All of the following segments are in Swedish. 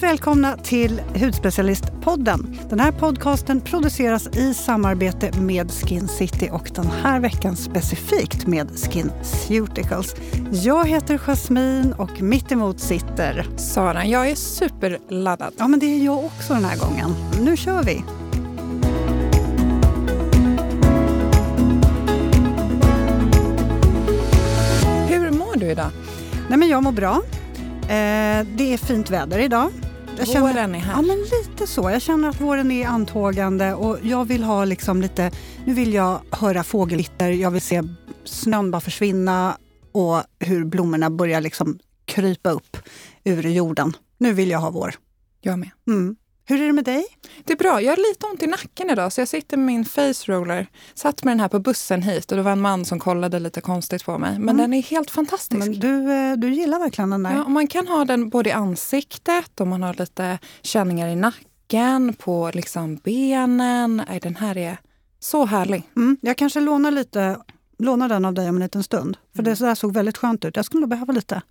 Varmt välkomna till Hudspecialistpodden. Den här podcasten produceras i samarbete med Skin City och den här veckan specifikt med Skin Ceuticals. Jag heter Jasmine och mitt emot sitter... Sara, jag är superladdad. Ja, men det är jag också den här gången. Nu kör vi! Hur mår du idag? Nej, men jag mår bra. Eh, det är fint väder idag. Jag känner, våren är här. Ja, men lite så. Jag känner att våren är antågande och jag vill ha liksom lite... Nu vill jag höra fågellitter, jag vill se snön bara försvinna och hur blommorna börjar liksom krypa upp ur jorden. Nu vill jag ha vår. Jag med. Mm. Hur är det med dig? Det är bra. Jag har lite ont i nacken idag så jag sitter med min face roller. Satt med den här på bussen hit och det var en man som kollade lite konstigt på mig. Men mm. den är helt fantastisk. Men du, eh, du gillar verkligen den där? Ja, man kan ha den både i ansiktet och man har lite känningar i nacken, på liksom benen. Den här är så härlig. Mm. Jag kanske lånar lite lånar den av dig om en liten stund. För mm. det där såg väldigt skönt ut. Jag skulle nog behöva lite.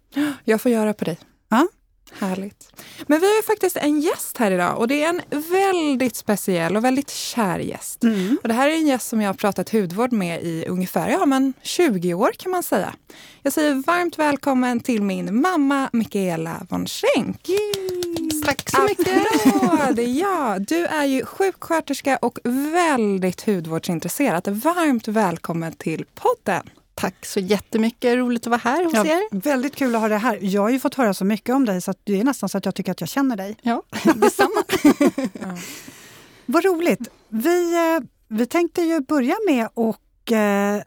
Jag får göra på dig. Ja. Härligt. Men vi har faktiskt en gäst här idag och det är en väldigt speciell och väldigt kär gäst. Mm. Och det här är en gäst som jag har pratat hudvård med i ungefär ja, men 20 år kan man säga. Jag säger varmt välkommen till min mamma Mikaela von Schenk. Tack så mycket! Applåd! Ja, du är ju sjuksköterska och väldigt hudvårdsintresserad. Varmt välkommen till podden! Tack så jättemycket. Roligt att vara här hos ja, er. Väldigt kul att ha dig här. Jag har ju fått höra så mycket om dig så att det är nästan så att jag tycker att jag känner dig. Ja, detsamma. ja. Vad roligt. Vi, eh, vi tänkte ju börja med att eh,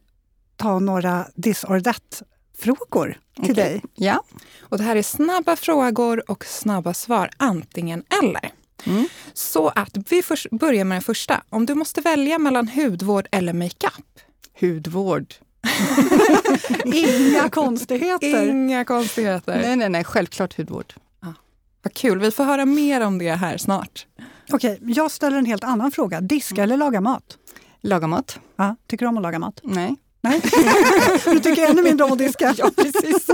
ta några this or that-frågor till okay. dig. Ja. Och det här är snabba frågor och snabba svar, antingen eller. Mm. Så att vi först börjar med den första. Om du måste välja mellan hudvård eller makeup? Hudvård. Inga konstigheter. Inga konstigheter. Nej, nej, nej, självklart hudvård. Ja. Vad kul, vi får höra mer om det här snart. Okej, jag ställer en helt annan fråga. Diska eller laga mat? Laga mat. Ja, tycker du om att laga mat? Nej. Nej. du tycker ännu mindre om att diska? ja, precis.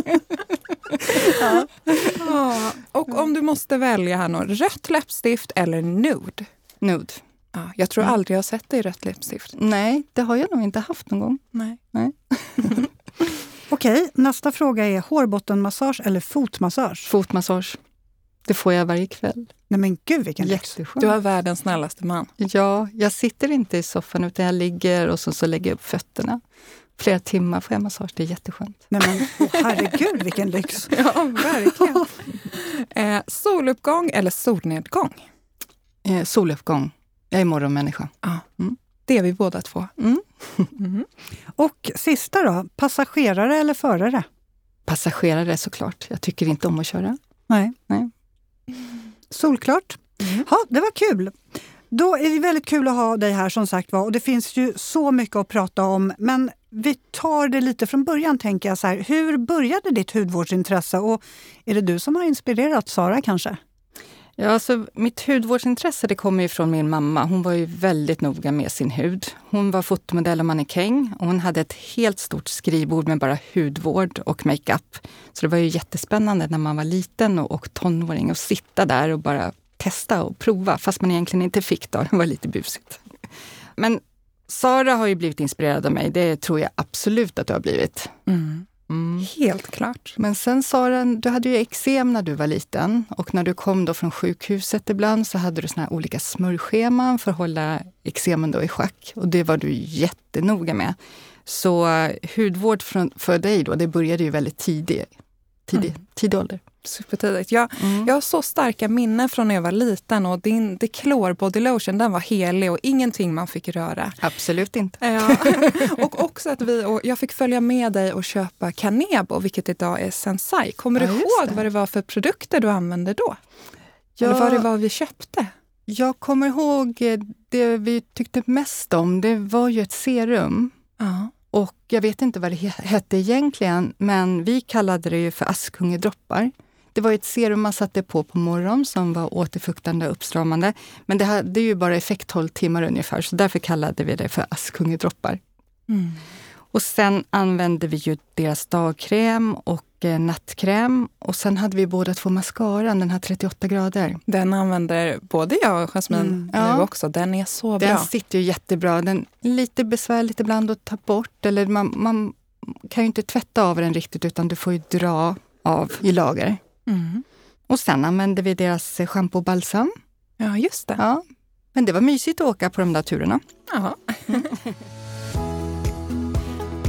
ja. ja. Och om du måste välja här nu, rött läppstift eller nude? Nude. Ja, jag tror mm. aldrig jag har sett dig i rött läppstift. Nej, det har jag nog inte haft någon gång. Nej. Nej. Okej, nästa fråga är hårbottenmassage eller fotmassage? Fotmassage. Det får jag varje kväll. Nej men gud vilken lyx! Du är världens snällaste man. Ja, jag sitter inte i soffan utan jag ligger och så, så lägger jag upp fötterna. Flera timmar får jag massage, det är jätteskönt. Nej men oh, herregud vilken lyx! ja, verkligen. eh, soluppgång eller solnedgång? Eh, soluppgång. Jag är morgonmänniska. Ja, mm. Det är vi båda två. Mm. mm. Och sista då, passagerare eller förare? Passagerare såklart. Jag tycker inte om att köra. Nej. Nej. Solklart. Mm. Ja, det var kul. Då är det väldigt kul att ha dig här som sagt var. Och det finns ju så mycket att prata om. Men vi tar det lite från början tänker jag. Så här, hur började ditt hudvårdsintresse? Och är det du som har inspirerat Sara kanske? Ja, alltså, mitt hudvårdsintresse det kommer ju från min mamma. Hon var ju väldigt noga med sin hud. Hon var fotomodell och mannekäng och hon hade ett helt stort skrivbord med bara hudvård och makeup. Så det var ju jättespännande när man var liten och, och tonåring att sitta där och bara testa och prova, fast man egentligen inte fick då. Det var lite busigt. Men Sara har ju blivit inspirerad av mig. Det tror jag absolut att du har blivit. Mm. Mm. Helt klart. Men sen Sara, du hade ju eksem när du var liten och när du kom då från sjukhuset ibland så hade du såna här olika smörjscheman för att hålla eksemen då i schack och det var du jättenoga med. Så hudvård för dig då, det började ju väldigt tidigt, tidig, mm. tidig ålder supertidigt. Jag, mm. jag har så starka minnen från när jag var liten och din Declore Body Lotion den var helig och ingenting man fick röra. Absolut inte. Ja. och också att vi, och jag fick följa med dig och köpa Kanebo, vilket idag är Sensai. Kommer ja, du ihåg det. vad det var för produkter du använde då? Ja. Eller vad det var vi köpte? Jag kommer ihåg eh, det vi tyckte mest om, det var ju ett serum. Ja. Och jag vet inte vad det hette egentligen, men vi kallade det ju för askungedroppar. Det var ett serum man satte på på morgonen som var återfuktande och uppstramande. Men det hade ju bara effekt 12 timmar ungefär, så därför kallade vi det för askungedroppar. Mm. Och sen använde vi ju deras dagkräm och eh, nattkräm. Och sen hade vi båda två mascaran, den här 38 grader. Den använder både jag och Jasmin mm. nu ja. också. Den är så bra. Den sitter ju jättebra. Den är lite besvärligt ibland att ta bort. Eller man, man kan ju inte tvätta av den riktigt utan du får ju dra av i lager. Mm. Och sen använde vi deras schampo och balsam. Ja, just det. Ja. Men det var mysigt att åka på de där turerna. Jaha.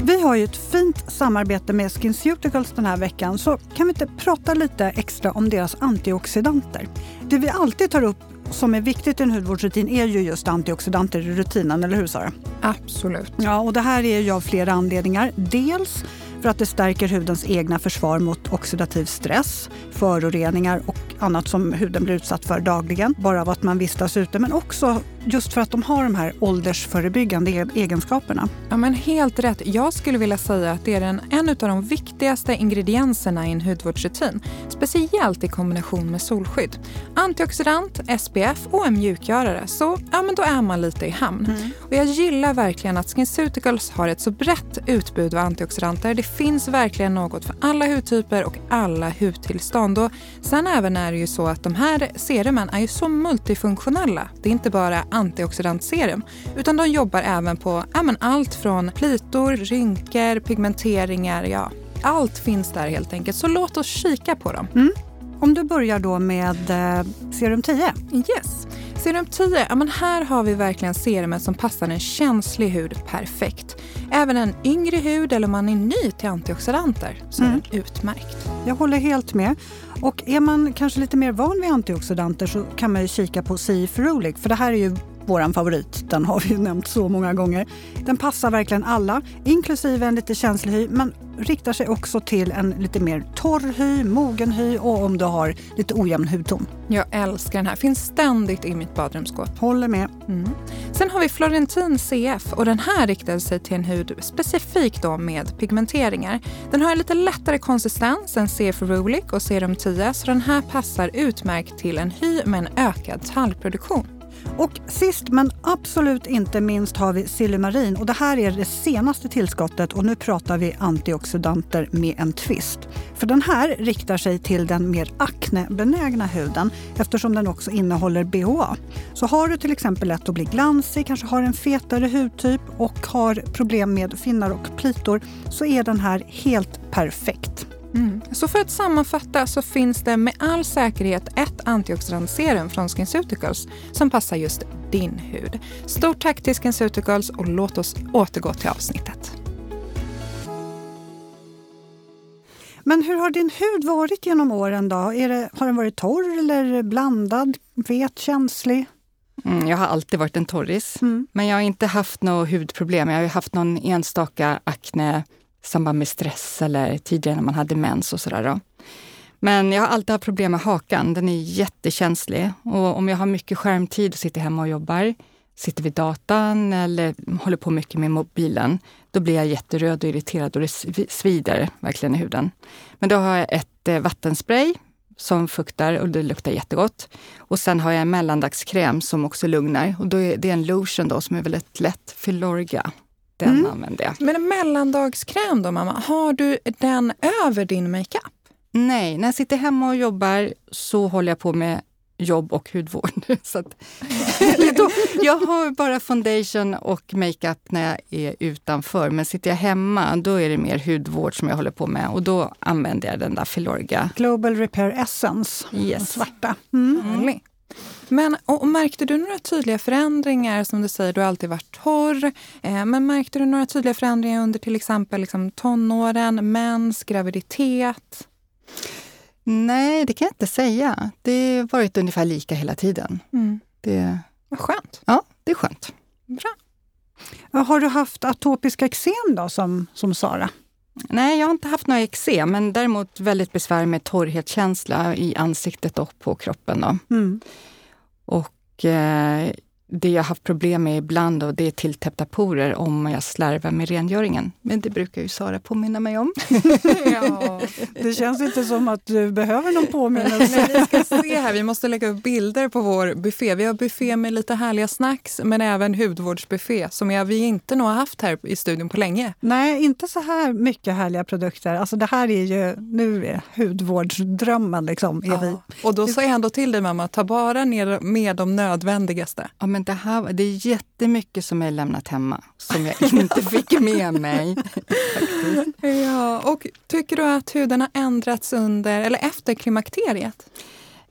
Vi har ju ett fint samarbete med SkinCeuticals den här veckan så kan vi inte prata lite extra om deras antioxidanter? Det vi alltid tar upp som är viktigt i en hudvårdsrutin är ju just antioxidanter i rutinen, eller hur Sara? Absolut. Ja, och det här är ju av flera anledningar. Dels för att det stärker hudens egna försvar mot oxidativ stress, föroreningar och annat som huden blir utsatt för dagligen, bara av att man vistas ute. Men också just för att de har de här åldersförebyggande e- egenskaperna. Ja, men helt rätt. Jag skulle vilja säga att det är en, en av de viktigaste ingredienserna i en hudvårdsrutin. Speciellt i kombination med solskydd. Antioxidant, SPF och en mjukgörare. Så ja, men då är man lite i hamn. Mm. Och jag gillar verkligen att SkinCeuticals har ett så brett utbud av antioxidanter. Det finns verkligen något för alla hudtyper och alla hudtillstånd. Och sen även är det ju så att de här serumen är ju så multifunktionella. Det är inte bara antioxidantserum utan de jobbar även på ja, men allt från plitor, rynkor, pigmenteringar, ja allt finns där helt enkelt. Så låt oss kika på dem. Mm. Om du börjar då med eh, serum 10. Yes. Serum 10, ja, men här har vi verkligen serumet som passar en känslig hud perfekt. Även en yngre hud eller om man är ny till antioxidanter så mm. är den utmärkt. Jag håller helt med. Och är man kanske lite mer van vid antioxidanter så kan man ju kika på Sea Ferulic för det här är ju vår favorit. Den har vi ju nämnt så många gånger. Den passar verkligen alla, inklusive en lite känslig hy, men riktar sig också till en lite mer torr hy, mogen hy och om du har lite ojämn hudton. Jag älskar den här, finns ständigt i mitt badrumsskåp. Håller med. Mm. Sen har vi Florentin CF och den här riktar sig till en hud specifikt då med pigmenteringar. Den har en lite lättare konsistens än CF Rulic och Serum 10 så den här passar utmärkt till en hy med en ökad tallproduktion. Och sist men absolut inte minst har vi Silymarin och det här är det senaste tillskottet och nu pratar vi antioxidanter med en twist. För den här riktar sig till den mer aknebenägna huden eftersom den också innehåller BHA. Så har du till exempel lätt att bli glansig, kanske har en fetare hudtyp och har problem med finnar och plitor så är den här helt perfekt. Mm. Så för att sammanfatta så finns det med all säkerhet ett antioxidantserum från SkinCeuticals som passar just din hud. Stort tack till SkinCeuticals och låt oss återgå till avsnittet. Men hur har din hud varit genom åren? då? Det, har den varit torr eller blandad, vet, känslig? Mm, jag har alltid varit en torris, mm. men jag har inte haft något hudproblem. Jag har haft någon enstaka akne samband med stress eller tidigare när man hade mens och sådär. Men jag har alltid haft problem med hakan. Den är jättekänslig. Och om jag har mycket skärmtid och sitter hemma och jobbar, sitter vid datan eller håller på mycket med mobilen, då blir jag jätteröd och irriterad och det svider verkligen i huden. Men då har jag ett eh, vattenspray som fuktar och det luktar jättegott. Och sen har jag en mellandagskräm som också lugnar. Och då är det en lotion då som är väldigt lätt, Filorga. Den mm. använder jag. Men en mellandagskräm då mamma, har du den över din makeup? Nej, när jag sitter hemma och jobbar så håller jag på med jobb och hudvård. Så att, jag har bara foundation och makeup när jag är utanför. Men sitter jag hemma, då är det mer hudvård som jag håller på med. Och då använder jag den där Filorga. Global Repair Essence, yes. svarta. Mm. Mm. Men och, märkte du några tydliga förändringar? Som du säger, du har alltid varit torr. Eh, men märkte du några tydliga förändringar under till exempel liksom, tonåren, mens, graviditet? Nej, det kan jag inte säga. Det har varit ungefär lika hela tiden. Mm. Det... Vad skönt. Ja, det är skönt. Bra. Har du haft atopiska eksem då, som, som Sara? Nej, jag har inte haft några eksem, men däremot väldigt besvär med torrhetskänsla i ansiktet och på kroppen. Då. Mm. Och eh, det jag haft problem med ibland och det är tilltäppta porer om jag slarvar med rengöringen. Men det brukar ju Sara påminna mig om. ja, det känns inte som att du behöver någon påminnelse. Nej, vi ska se här, vi måste lägga upp bilder på vår buffé. Vi har buffé med lite härliga snacks men även hudvårdsbuffé som jag, vi inte nog har haft här i studion på länge. Nej, inte så här mycket härliga produkter. Alltså det här är ju, nu är hudvårdsdrömmen liksom. Är ja. vi. Och då sa jag ändå till dig mamma, ta bara ner med de nödvändigaste. Ja, men det, här, det är jättemycket som jag lämnat hemma som jag inte fick med mig. ja, och tycker du att huden har ändrats under eller efter klimakteriet?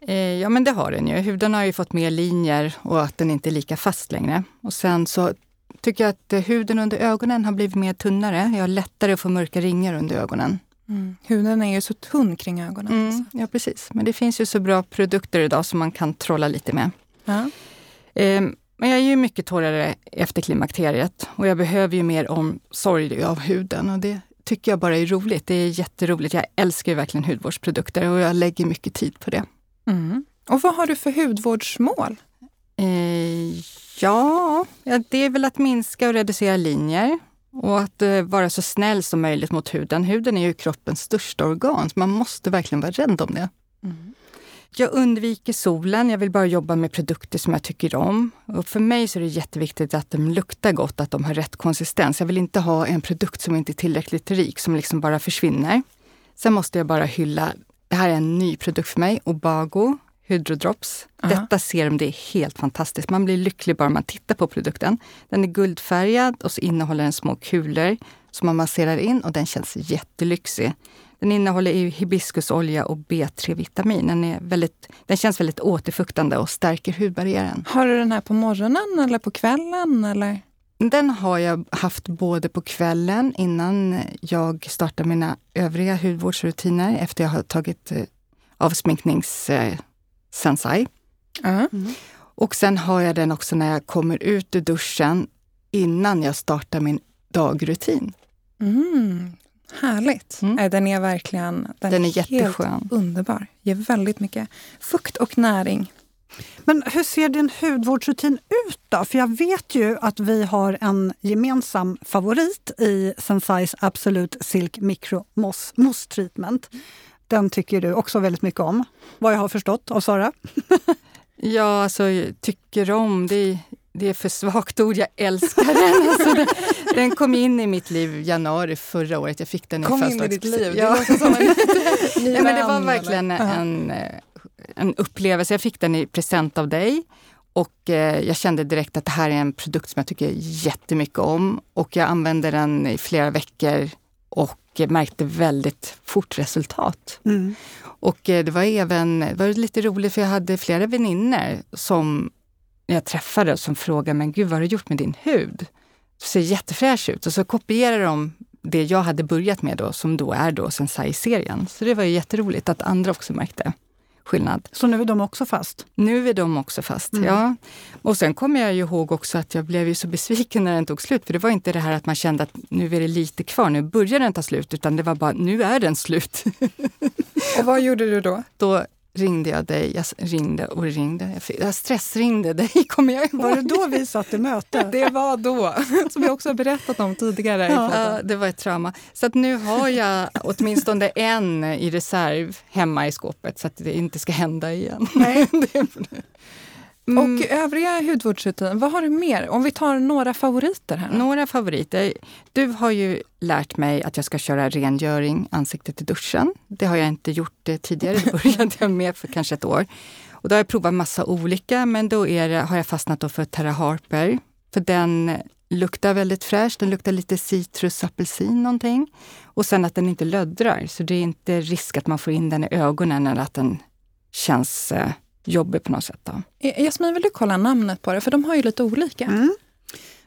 Eh, ja, men det har den ju. Huden har ju fått mer linjer och att den inte är lika fast längre. Och sen så tycker jag att huden under ögonen har blivit mer tunnare. Jag har lättare att få mörka ringar under ögonen. Mm. Huden är ju så tunn kring ögonen. Mm, alltså. Ja, precis. Men det finns ju så bra produkter idag som man kan trolla lite med. Ja. Ehm, men jag är ju mycket torrare efter klimakteriet och jag behöver ju mer omsorg av huden och det tycker jag bara är roligt. Det är jätteroligt. Jag älskar ju verkligen hudvårdsprodukter och jag lägger mycket tid på det. Mm. Och vad har du för hudvårdsmål? Eh, ja, det är väl att minska och reducera linjer och att eh, vara så snäll som möjligt mot huden. Huden är ju kroppens största organ, så man måste verkligen vara rädd om det. Mm. Jag undviker solen. Jag vill bara jobba med produkter som jag tycker om. Och för mig så är det jätteviktigt att de luktar gott, att de har rätt konsistens. Jag vill inte ha en produkt som inte är tillräckligt rik, som liksom bara försvinner. Sen måste jag bara hylla, det här är en ny produkt för mig, Obago Hydrodrops. Uh -huh. Detta serum det är helt fantastiskt. Man blir lycklig bara man tittar på produkten. Den är guldfärgad och så innehåller den små kulor som man masserar in och den känns jättelyxig. Den innehåller hibiskusolja och B3-vitamin. Den, den känns väldigt återfuktande och stärker hudbarriären. Har du den här på morgonen eller på kvällen? Eller? Den har jag haft både på kvällen innan jag startar mina övriga hudvårdsrutiner efter jag har tagit eh, avsminknings eh, sensai. Mm. Och sen har jag den också när jag kommer ut ur duschen innan jag startar min dagrutin. Mm. Härligt! Mm. Den är verkligen den, den är jätteskön. underbar. Ger väldigt mycket fukt och näring. Men hur ser din hudvårdsrutin ut då? För jag vet ju att vi har en gemensam favorit i Sensais Absolute Silk Micro Moss, Mousse Treatment. Den tycker du också väldigt mycket om, vad jag har förstått av Sara. ja, alltså tycker om, det det är för svagt ord, jag älskar den. Alltså, den, den kom in i mitt liv i januari förra året. Jag fick den kom in i ditt liv? Ja. Det, som en ja, men det var verkligen en, eh, en upplevelse. Jag fick den i present av dig och eh, jag kände direkt att det här är en produkt som jag tycker jättemycket om. Och jag använde den i flera veckor och märkte väldigt fort resultat. Mm. Och eh, det var även det var lite roligt för jag hade flera vänner som jag träffade som frågade, men gud vad har du gjort med din hud? Du ser jättefräsch ut. Och så kopierar de det jag hade börjat med då, som då är då Sensai-serien. Så det var ju jätteroligt att andra också märkte skillnad. Så nu är de också fast? Nu är de också fast, mm. ja. Och sen kommer jag ju ihåg också att jag blev ju så besviken när den tog slut. För det var inte det här att man kände att nu är det lite kvar, nu börjar den ta slut. Utan det var bara, nu är den slut. och vad gjorde du då? Då ringde jag dig. Jag ringde och ringde. Jag stressringde dig, kommer jag ihåg. Var det då vi satt i möte? Det var då, som jag också har berättat om tidigare. Ja, det var ett trauma. Så att nu har jag åtminstone en i reserv hemma i skåpet så att det inte ska hända igen. Nej. Mm. Och övriga hudvårdsrutiner, vad har du mer? Om vi tar några favoriter här. Några favoriter. Du har ju lärt mig att jag ska köra rengöring ansiktet i duschen. Det har jag inte gjort tidigare, det började jag med för kanske ett år. Och då har jag provat massa olika, men då det, har jag fastnat för Terra Harper. För den luktar väldigt fräscht, den luktar lite citrus, apelsin någonting. Och sen att den inte löddrar, så det är inte risk att man får in den i ögonen eller att den känns eh, jobbig på något sätt. Då. Eh, Jasmin, vill du kolla namnet på det? För de har ju lite olika. Mm.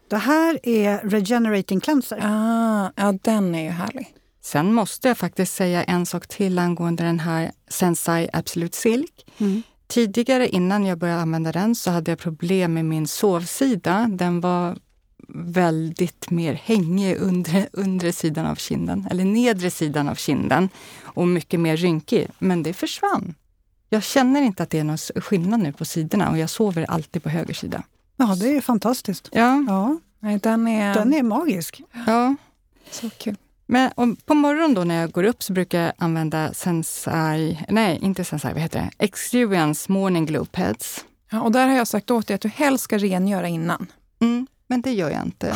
Det här är Regenerating Cleanser. Ah, ja, den är ju härlig. Sen måste jag faktiskt säga en sak till angående den här Sensai Absolute Silk. Mm. Tidigare, innan jag började använda den, så hade jag problem med min sovsida. Den var väldigt mer hängig under undre sidan av kinden, eller nedre sidan av kinden och mycket mer rynkig. Men det försvann. Jag känner inte att det är någon skillnad nu på sidorna och jag sover alltid på höger sida. Ja, det är fantastiskt. Ja, Ja, Nej, den är, den är magisk. ja. så kul. Men om, på morgonen då när jag går upp så brukar jag använda Sensai, nej inte Sensai, vad heter det? Experience Morning Glow Pads. Ja, och där har jag sagt åt dig att du helst ska rengöra innan. Mm, men det gör jag inte.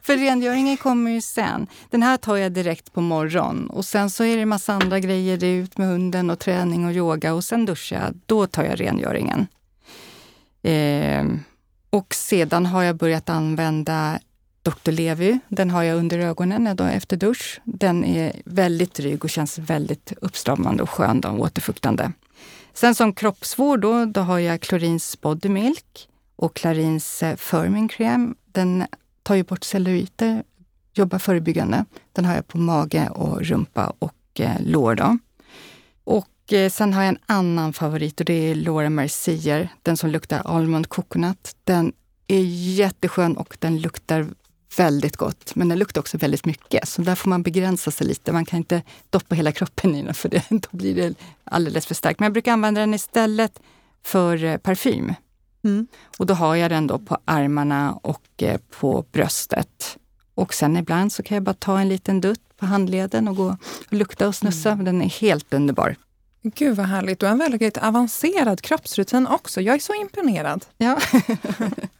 För rengöringen kommer ju sen. Den här tar jag direkt på morgonen och sen så är det massa andra grejer. Det är ut med hunden och träning och yoga och sen duschar jag. Då tar jag rengöringen. Eh, och sedan har jag börjat använda Dr. Levi. Den har jag under ögonen efter dusch. Den är väldigt dryg och känns väldigt uppstramande och skön och återfuktande. Sen som kroppsvård då, då har jag Clarins Body Milk och Clarins eh, Firming Den tar ju bort celluliter, jobbar förebyggande. Den har jag på mage och rumpa och eh, lår. Då. Och eh, sen har jag en annan favorit och det är Laura Mercier, den som luktar Almond Coconut. Den är jätteskön och den luktar väldigt gott. Men den luktar också väldigt mycket, så där får man begränsa sig lite. Man kan inte doppa hela kroppen i den för det, då blir det alldeles för starkt. Men jag brukar använda den istället för eh, parfym. Mm. Och då har jag den då på armarna och eh, på bröstet. Och sen ibland så kan jag bara ta en liten dutt på handleden och gå och lukta och snussa. Den är helt underbar. Gud vad härligt. Du har en väldigt avancerad kroppsrutin också. Jag är så imponerad. Ja.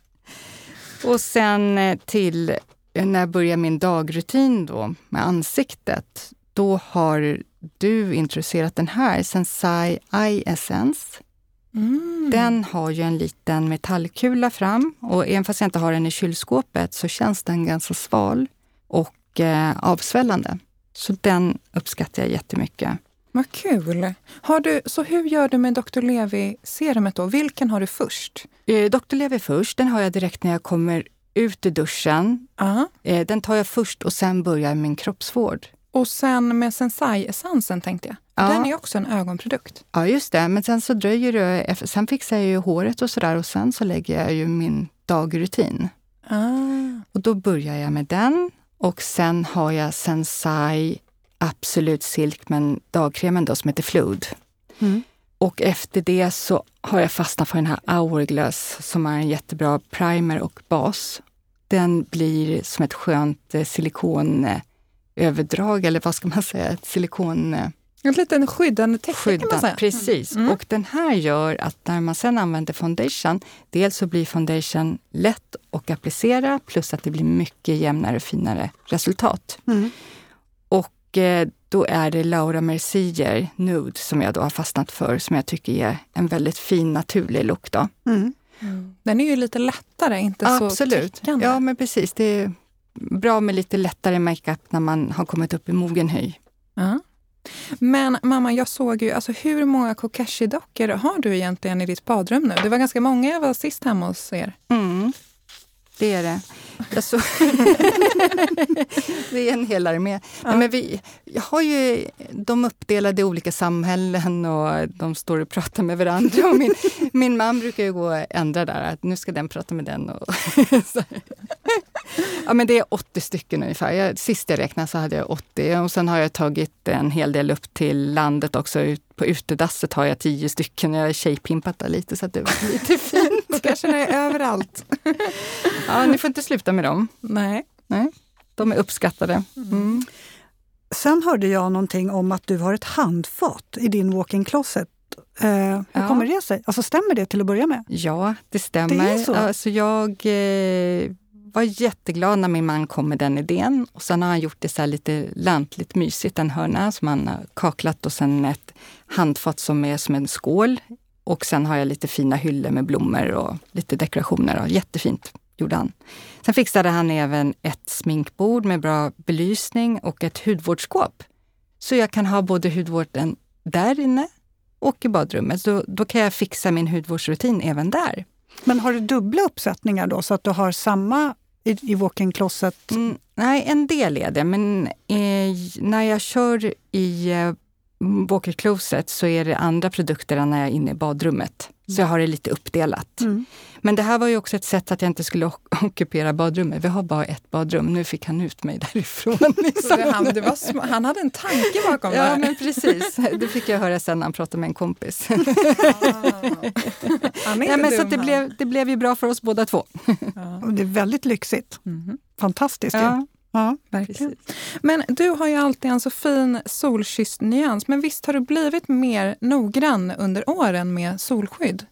och sen eh, till eh, när jag börjar min dagrutin då med ansiktet. Då har du introducerat den här, Sensai Eye Essence. Mm. Den har ju en liten metallkula fram och även fast jag inte har den i kylskåpet så känns den ganska sval och eh, avsvällande. Så den uppskattar jag jättemycket. Vad kul. Har du, så hur gör du med Dr. Levi-serumet då? Vilken har du först? Eh, Dr. Levi först, den har jag direkt när jag kommer ut ur duschen. Ja. Eh, den tar jag först och sen börjar min kroppsvård. Och sen med Sensai-essensen tänkte jag. Ja. Den är också en ögonprodukt. Ja, just det. Men sen så dröjer det. Sen fixar jag ju håret och sådär och sen så lägger jag ju min dagrutin. Ah. Och då börjar jag med den. Och sen har jag Sensai Absolut Silk, men dagkremen då som heter Flood. Mm. Och efter det så har jag fastnat för den här Hourglass som är en jättebra primer och bas. Den blir som ett skönt eh, silikonöverdrag, eller vad ska man säga? Ett silikon... En liten skyddande täcke kan man skydda. säga. Precis. Mm. Och den här gör att när man sen använder foundation, dels så blir foundation lätt att applicera plus att det blir mycket jämnare och finare resultat. Mm. Och eh, då är det Laura Mercier Nude som jag då har fastnat för, som jag tycker ger en väldigt fin naturlig look. Då. Mm. Mm. Den är ju lite lättare, inte så Absolut. Ja, men precis. Det är bra med lite lättare makeup när man har kommit upp i mogen höj. Ja. Men mamma, jag såg ju, alltså hur många Kokeshi-dockor har du egentligen i ditt badrum nu? Det var ganska många jag var sist hemma hos er. Mm. Det är det. Jag så... det är en hel armé. Nej, men vi, har ju de uppdelade i olika samhällen och de står och pratar med varandra. Och min, min man brukar ju gå och ändra där, att nu ska den prata med den. Och. ja, men det är 80 stycken ungefär. Jag, sist jag räknade så hade jag 80 och sen har jag tagit en hel del upp till landet också. Ut, på utedasset har jag 10 stycken. Jag har tjejpimpat där lite så att det var lite fint. Kanske är överallt. Ja, ni får inte sluta med dem. Nej. Nej, de är uppskattade. Mm. Sen hörde jag någonting om att du har ett handfat i din walk-in closet. Eh, hur Ja. kommer det sig? Alltså stämmer det till att börja med? Ja, det stämmer. Det är så? Alltså, jag eh, var jätteglad när min man kom med den idén. Och sen har han gjort det så här lite lantligt mysigt, en hörna som han har kaklat och sen ett handfat som är som en skål. Och sen har jag lite fina hyllor med blommor och lite dekorationer. Och jättefint gjorde han. Sen fixade han även ett sminkbord med bra belysning och ett hudvårdsskåp. Så jag kan ha både hudvården där inne och i badrummet. Så då kan jag fixa min hudvårdsrutin även där. Men har du dubbla uppsättningar då så att du har samma i, i walk-in closet? Mm, nej, en del är det, men eh, när jag kör i eh, walker closet så är det andra produkter än när jag är inne i badrummet. Så jag har det lite uppdelat. Mm. Men det här var ju också ett sätt att jag inte skulle ockupera badrummet. Vi har bara ett badrum. Nu fick han ut mig därifrån. Det, han, det var han hade en tanke bakom det Ja, men precis. Det fick jag höra sen när han pratade med en kompis. Han är Ja, men så dum, det, han. blev, det blev ju bra för oss båda två. Ja. Och det är väldigt lyxigt. Mhm. Fantastiskt ju. Ja. Verkligen. Men du har ju alltid en så fin solkysst nyans. Men visst har du blivit mer noggrann under åren med solskydd?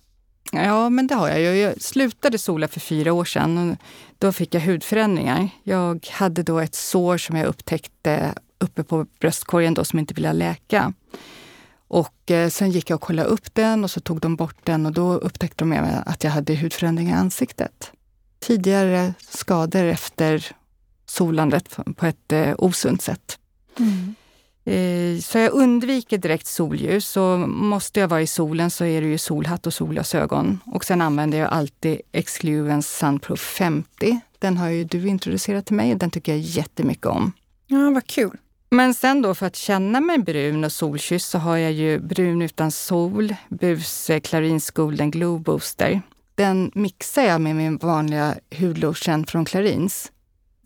ja, men det har jag. Jag slutade sola för fyra år sedan. Då fick jag hudförändringar. Jag hade då ett sår som jag upptäckte uppe på bröstkorgen då, som inte ville läka. Och eh, sen gick jag och kollade upp den och så tog de bort den och då upptäckte de att jag hade hudförändringar i ansiktet. Tidigare skador efter solandet på ett eh, osunt sätt. Eh, Så jag undviker direkt solljus. Så måste jag vara i solen så är det ju solhatt och solglasögon. Och sen använder jag alltid Excluence Sunproof 50. Den har ju du introducerat till mig och den tycker jag jättemycket om. Ja, vad kul. Men sen då för att känna mig brun och solkysst så har jag ju brun utan sol, Buse Clarins Golden Glow Booster. Den mixar jag med min vanliga hudlotion från Clarins.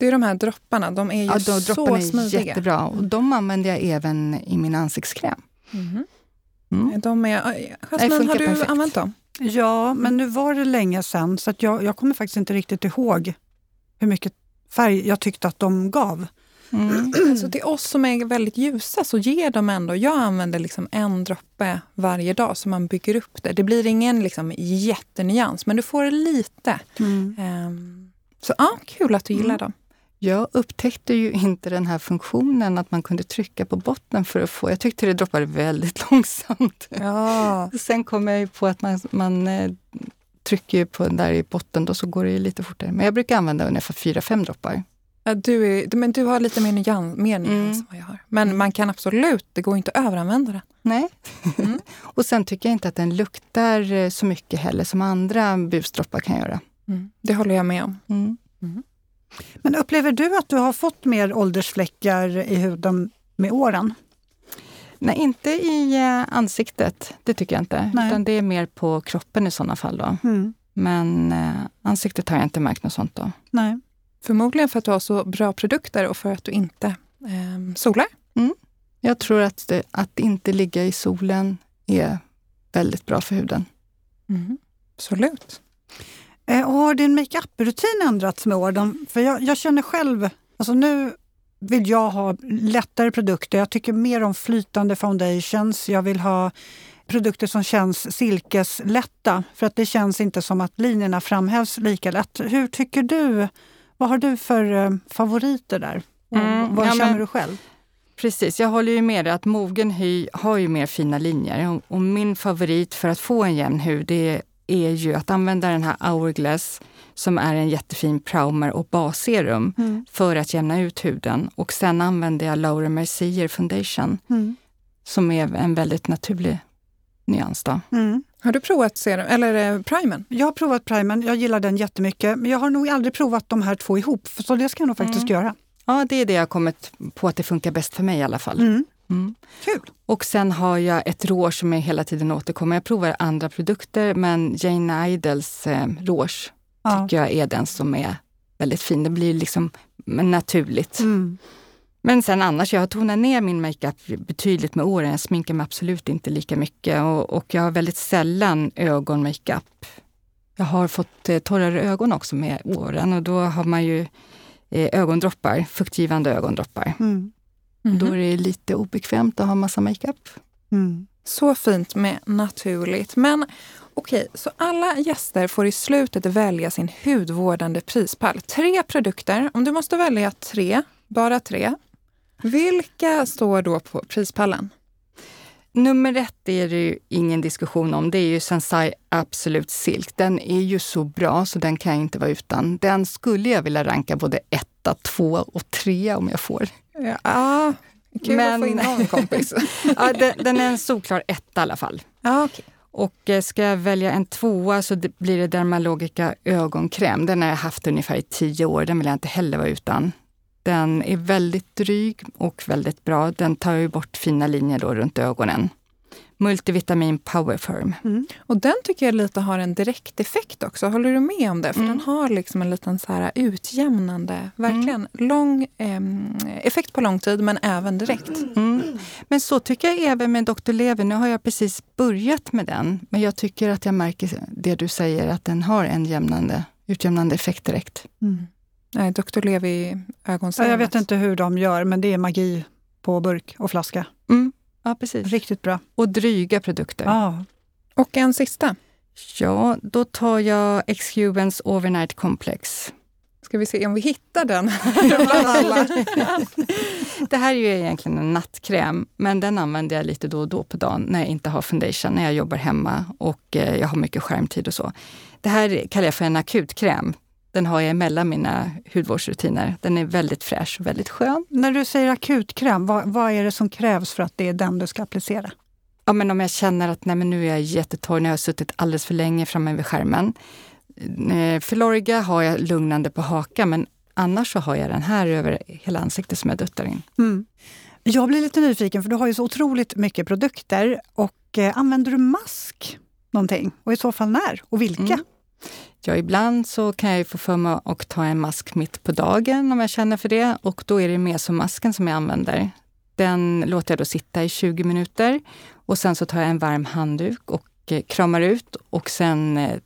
Det är de här dropparna. De är ju Ja, de så dropparna är smidiga. jättebra och de använder jag även i min ansiktskräm. Mhm. Mm. De är, Nej, Jasmin, funkar har du perfekt. använt dem? Ja, men nu var det länge sedan så att jag, jag kommer faktiskt inte riktigt ihåg hur mycket färg jag tyckte att de gav. Mm. Alltså till oss som är väldigt ljusa så ger de ändå... Jag använder liksom en droppe varje dag så man bygger upp det. Det blir ingen liksom jättenyans, men du får lite. Ehm, så ja, kul att du gillar Mm. dem. Jag upptäckte ju inte den här funktionen att man kunde trycka på botten för att få... Jag tyckte det droppade väldigt långsamt. Ja. Sen kom jag ju på att man, man eh, trycker på den där i botten, då så går det ju lite fortare. Men jag brukar använda ungefär 4-5 droppar. Ja, Du, är, men du har lite mer nyans, mer nyans Mm. än vad jag har. Men man kan absolut, det går inte att överanvända den. Nej. Mm. och sen tycker jag inte att den luktar eh, så mycket heller som andra busdroppar kan göra. Det håller jag med om. Mm. Men upplever du att du har fått mer åldersfläckar i huden med åren? Nej, inte i eh, ansiktet. Det tycker jag inte. Nej. Utan det är mer på kroppen i sådana fall. Då. Mm. Men eh, ansiktet har jag inte märkt något sånt. Då. Nej. Förmodligen för att du har så bra produkter och för att du inte ehm, solar. Jag tror att, det, att inte ligga i solen är väldigt bra för huden. Absolut. Eh, och har din makeup-rutin ändrats med åren? För jag, jag känner själv, alltså nu vill jag ha lättare produkter. Jag tycker mer om flytande foundations. Jag vill ha produkter som känns silkeslätta för att det känns inte som att linjerna framhävs lika lätt. Hur tycker du? Vad har du för eh, favoriter där? Mm, vad ja, känner men- du själv? Precis, jag håller ju med dig att mogen hy har ju mer fina linjer. Och, och min favorit för att få en jämn hud det är ju att använda den här Hourglass som är en jättefin primer och basserum Mm. för att jämna ut huden. Och sen använder jag Laura Mercier foundation Mm. som är en väldigt naturlig nyans. Då. Mm. Har du provat serum, eller eh, primern? Jag har provat primern, jag gillar den jättemycket. Men jag har nog aldrig provat de här två ihop, så det ska jag nog faktiskt Mm. göra. Ja, det är det jag har kommit på att det funkar bäst för mig i alla fall. Mm. Kul! Och sen har jag ett rouge som är hela tiden återkommer. Jag provar andra produkter, men Jane Idles eh, rouge Ja. tycker jag är den som är väldigt fin. Det blir liksom naturligt. Mm. Men sen annars, jag har tonat ner min makeup betydligt med åren. Jag sminkar mig absolut inte lika mycket och, och jag har väldigt sällan ögonmakeup. Jag har fått eh, torrare ögon också med åren och då har man ju eh, ögondroppar, fuktgivande ögondroppar. Mm. Då är det lite obekvämt att ha massa makeup. Mm. Så fint med naturligt. Men okej, så alla gäster får i slutet välja sin hudvårdande prispall. Tre produkter. Om du måste välja tre, bara tre. Vilka står då på prispallen? Nummer ett är det ju ingen diskussion om. Det är ju Sensai Absolut Silk. Den är ju så bra så den kan jag inte vara utan. Den skulle jag vilja ranka både etta, två och tre om jag får. Ja, kul Men- att få in någon kompis. Ja, den, den är en solklar etta i alla fall. ja, okej. Och eh, ska jag välja en tvåa så blir det Dermalogica ögonkräm. Den har jag haft ungefär i tio år. Den vill jag inte heller vara utan. Den är väldigt dryg och väldigt bra. Den tar ju bort fina linjer då runt ögonen. Multivitamin Powerfirm. Mm. Och den tycker jag lite har en direkt effekt också. Håller du med om det? För mm. den har liksom en liten så här utjämnande, verkligen mm. lång eh, effekt på lång tid men även direkt. Mm. Men så tycker jag även med Dr. Lever. Nu har jag precis börjat med den, men jag tycker att jag märker det du säger, att den har en jämnande, utjämnande effekt direkt. Mm. Nej, Dr. Levi ögonserum. Jag vet inte hur de gör, men det är magi på burk och flaska. Mm. Ja, precis. Riktigt bra. Och dryga produkter. Ja. Och en sista. Ja, då tar jag Excubens Overnight Complex. Ska vi se om vi hittar den det här är ju egentligen en nattkräm, men den använder jag lite då och då på dagen när jag inte har foundation, när jag jobbar hemma och eh, jag har mycket skärmtid och så. Det här kallar jag för en akutkräm. Den har jag emellan mina hudvårdsrutiner. Den är väldigt fräsch och väldigt skön. När du säger akutkräm, vad, vad är det som krävs för att det är den du ska applicera? Ja, men om jag känner att nej, men nu är jag jättetorr, när jag har suttit alldeles för länge framme vid skärmen. Eh, för Lorga har jag lugnande på hakan, men annars så har jag den här över hela ansiktet som jag duttar in. Mm. Jag blir lite nyfiken, för du har ju så otroligt mycket produkter. Och eh, Använder du mask någonting? Och i så fall när och vilka? Mm. Ja, ibland så kan jag få för mig att ta en mask mitt på dagen om jag känner för det. Och då är det mesomasken som jag använder. Den låter jag då sitta i 20 minuter och sen så tar jag en varm handduk och eh, kramar ut och sen eh,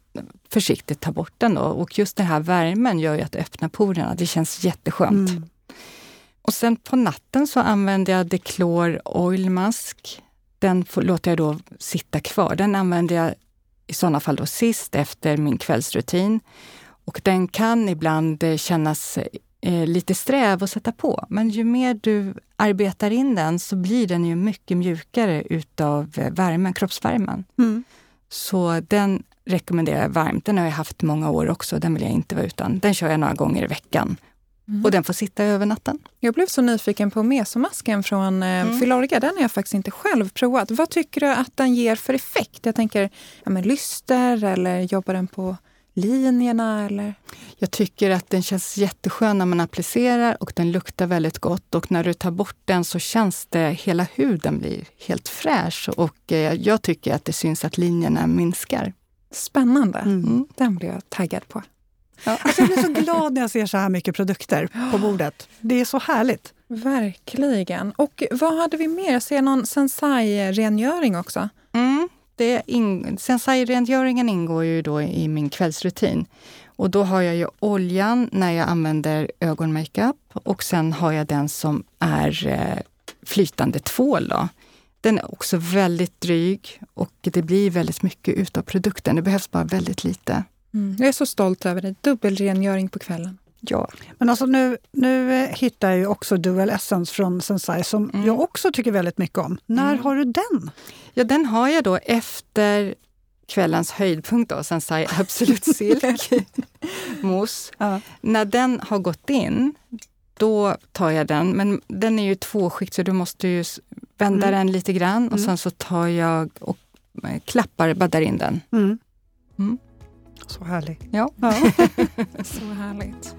försiktigt tar bort den. Då. Och just den här värmen gör ju att det öppnar porerna. Det känns jätteskönt. Mm. Och sen på natten så använder jag Declor Oil Mask. Den får, låter jag då sitta kvar. Den använder jag i sådana fall då sist efter min kvällsrutin. Och den kan ibland eh, kännas eh, lite sträv att sätta på. Men ju mer du arbetar in den så blir den ju mycket mjukare utav eh, värmen, kroppsvärmen. Mm. Så den rekommenderar jag varmt. Den har jag haft många år också. Den vill jag inte vara utan. Den kör jag några gånger i veckan. Mm. Och den får sitta över natten. Jag blev så nyfiken på mesomasken från eh, mm. Filorga. Den har jag faktiskt inte själv provat. Vad tycker du att den ger för effekt? Jag tänker, ja, men lyster eller jobbar den på linjerna? Eller? Jag tycker att den känns jätteskön när man applicerar och den luktar väldigt gott. Och när du tar bort den så känns det, hela huden blir helt fräsch. Och eh, jag tycker att det syns att linjerna minskar. Spännande. Mm. Den blir jag taggad på. Ja. Alltså jag blir så glad när jag ser så här mycket produkter på bordet. Det är så härligt. Verkligen. Och vad hade vi mer? Jag ser någon Sensai-rengöring också. Mm, in, Sensai-rengöringen ingår ju då i min kvällsrutin. Och då har jag ju oljan när jag använder ögonmakeup och sen har jag den som är eh, flytande tvål. Då. Den är också väldigt dryg och det blir väldigt mycket utav produkten. Det behövs bara väldigt lite. Mm. Jag är så stolt över dig. Dubbelrengöring på kvällen. Ja. Men alltså nu, nu hittar jag ju också Dual Essence från Sensai som mm. jag också tycker väldigt mycket om. När mm. har du den? Ja, den har jag då efter kvällens höjdpunkt, då, Sensai Absolut Silk mousse. Ja. När den har gått in, då tar jag den. Men den är ju tvåskikt så du måste ju vända mm. den lite grann och mm. sen så tar jag och eh, klappar, baddar in den. Så härligt. Ja. ja. så härligt.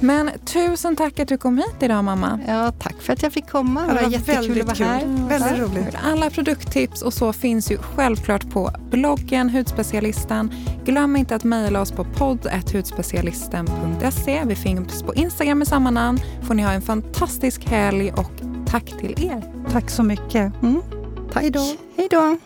Men tusen tack att du kom hit idag mamma. Ja, tack för att jag fick komma. Det var, det var jättekul att vara här. Mm, väldigt roligt. Alla produkttips och så finns ju självklart på bloggen Hudspecialisten. Glöm inte att mejla oss på podd.hudspecialisten.se. Vi finns på Instagram med samma namn. Får ni ha en fantastisk helg och tack till er. Tack så mycket. Mm. Tack. Hej då.